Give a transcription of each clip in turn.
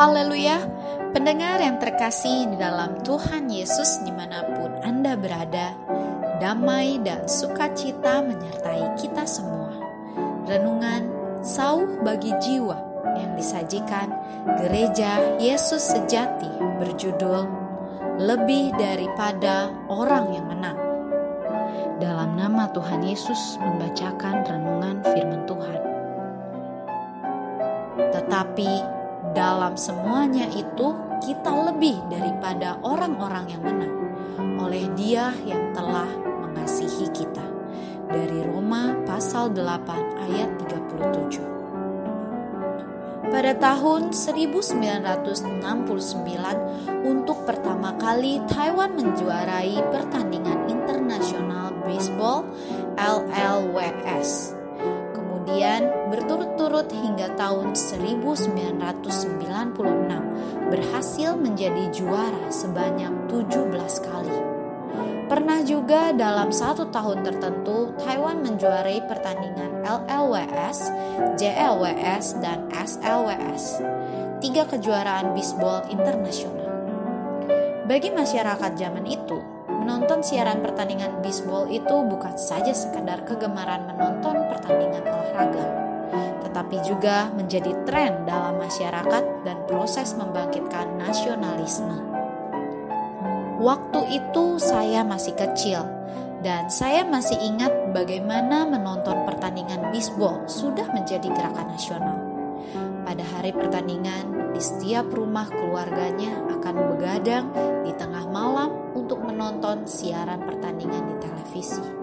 Haleluya, pendengar yang terkasih di dalam Tuhan Yesus di mana pun Anda berada, damai dan sukacita menyertai kita semua. Renungan sauh bagi jiwa yang disajikan Gereja Yesus Sejati berjudul Lebih Daripada Orang Yang Menang. Dalam nama Tuhan Yesus membacakan renungan firman Tuhan. Tetapi dalam semuanya itu, kita lebih daripada orang-orang yang menang oleh Dia yang telah mengasihi kita. Dari Roma pasal 8 ayat 37. Pada tahun 1969, untuk pertama kali Taiwan menjuarai pertandingan berhasil menjadi juara sebanyak 17 kali. Pernah juga dalam satu tahun tertentu Taiwan menjuarai pertandingan LLWS, JLWS, dan SLWS, tiga kejuaraan bisbol internasional. Bagi masyarakat zaman itu, Menonton siaran pertandingan bisbol itu bukan saja sekedar kegemaran menonton pertandingan olahraga, tetapi juga menjadi tren dalam masyarakat dan proses membangkitkan nasionalisme. Waktu itu saya masih kecil dan saya masih ingat bagaimana menonton pertandingan bisbol sudah menjadi gerakan nasional. Pada hari pertandingan, di setiap rumah keluarganya akan begadang di tengah malam untuk menonton siaran pertandingan di televisi.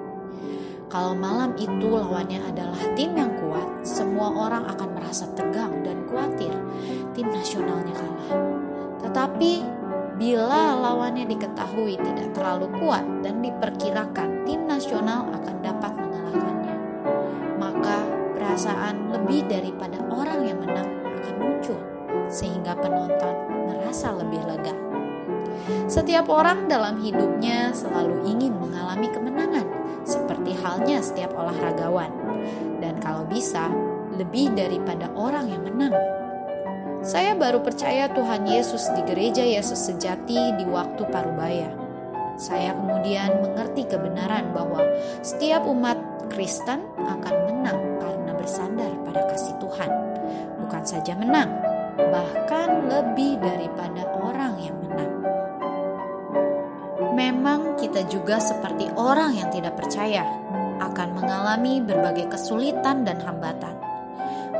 Kalau malam itu lawannya adalah tim yang kuat, semua orang akan merasa tegang dan khawatir tim nasionalnya kalah. Tetapi bila lawannya diketahui tidak terlalu kuat dan diperkirakan tim nasional akan dapat mengalahkannya, maka perasaan lebih daripada orang yang menang akan muncul sehingga penonton merasa lebih lega. Setiap orang dalam hidupnya selalu ingin mengalami kemenangan, halnya setiap olahragawan, dan kalau bisa, lebih daripada orang yang menang. Saya baru percaya Tuhan Yesus di gereja Yesus sejati di waktu Parubaya. Saya kemudian mengerti kebenaran bahwa setiap umat Kristen akan menang karena bersandar pada kasih Tuhan. Bukan saja menang, bahkan lebih daripada orang yang menang. Memang kita juga seperti orang yang tidak percaya akan mengalami berbagai kesulitan dan hambatan,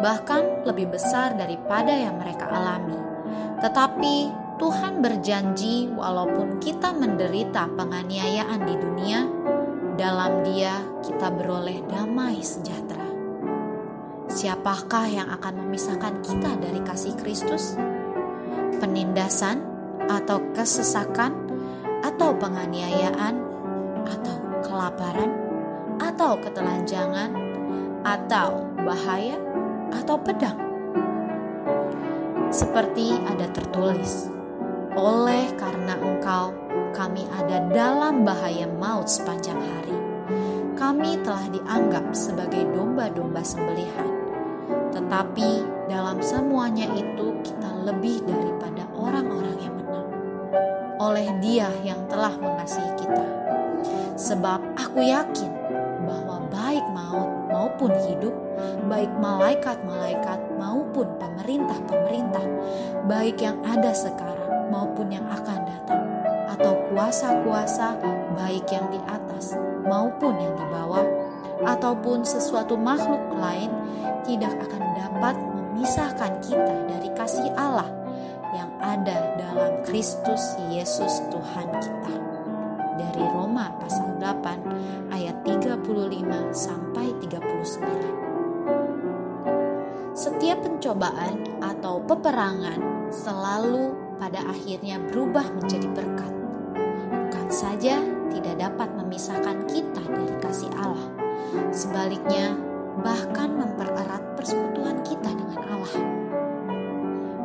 bahkan lebih besar daripada yang mereka alami. Tetapi Tuhan berjanji, walaupun kita menderita penganiayaan di dunia, dalam Dia kita beroleh damai sejahtera. Siapakah yang akan memisahkan kita dari kasih Kristus? Penindasan atau kesesakan? Atau penganiayaan, atau kelaparan, atau ketelanjangan, atau bahaya, atau pedang. Seperti ada tertulis, oleh karena engkau kami ada dalam bahaya maut sepanjang hari. Kami telah dianggap sebagai domba-domba sembelihan. Tetapi dalam semuanya itu kita lebih daripada orang-orang yang oleh Dia yang telah mengasihi kita. Sebab aku yakin bahwa baik maut maupun hidup, baik malaikat-malaikat maupun pemerintah-pemerintah, baik yang ada sekarang maupun yang akan datang, atau kuasa-kuasa baik yang di atas maupun yang di bawah, ataupun sesuatu makhluk lain tidak akan dapat memisahkan kita dari kasih Allah yang ada Kristus Yesus Tuhan kita. Dari Roma pasal 8 ayat 35 sampai 39. Setiap pencobaan atau peperangan selalu pada akhirnya berubah menjadi berkat. Bukan saja tidak dapat memisahkan kita dari kasih Allah, sebaliknya bahkan mempererat persekutuan kita dengan Allah.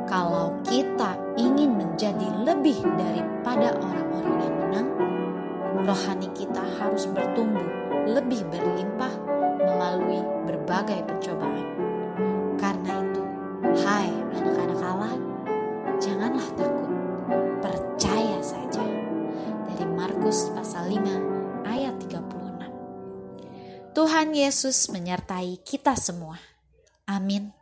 Kalau kita lebih daripada orang-orang yang menang, rohani kita harus bertumbuh lebih berlimpah melalui berbagai pencobaan. Karena itu, hai anak-anak Allah, takut. Percaya saja. Dari Markus pasal 5 ayat 36. Tuhan Yesus menyertai kita semua. Amin.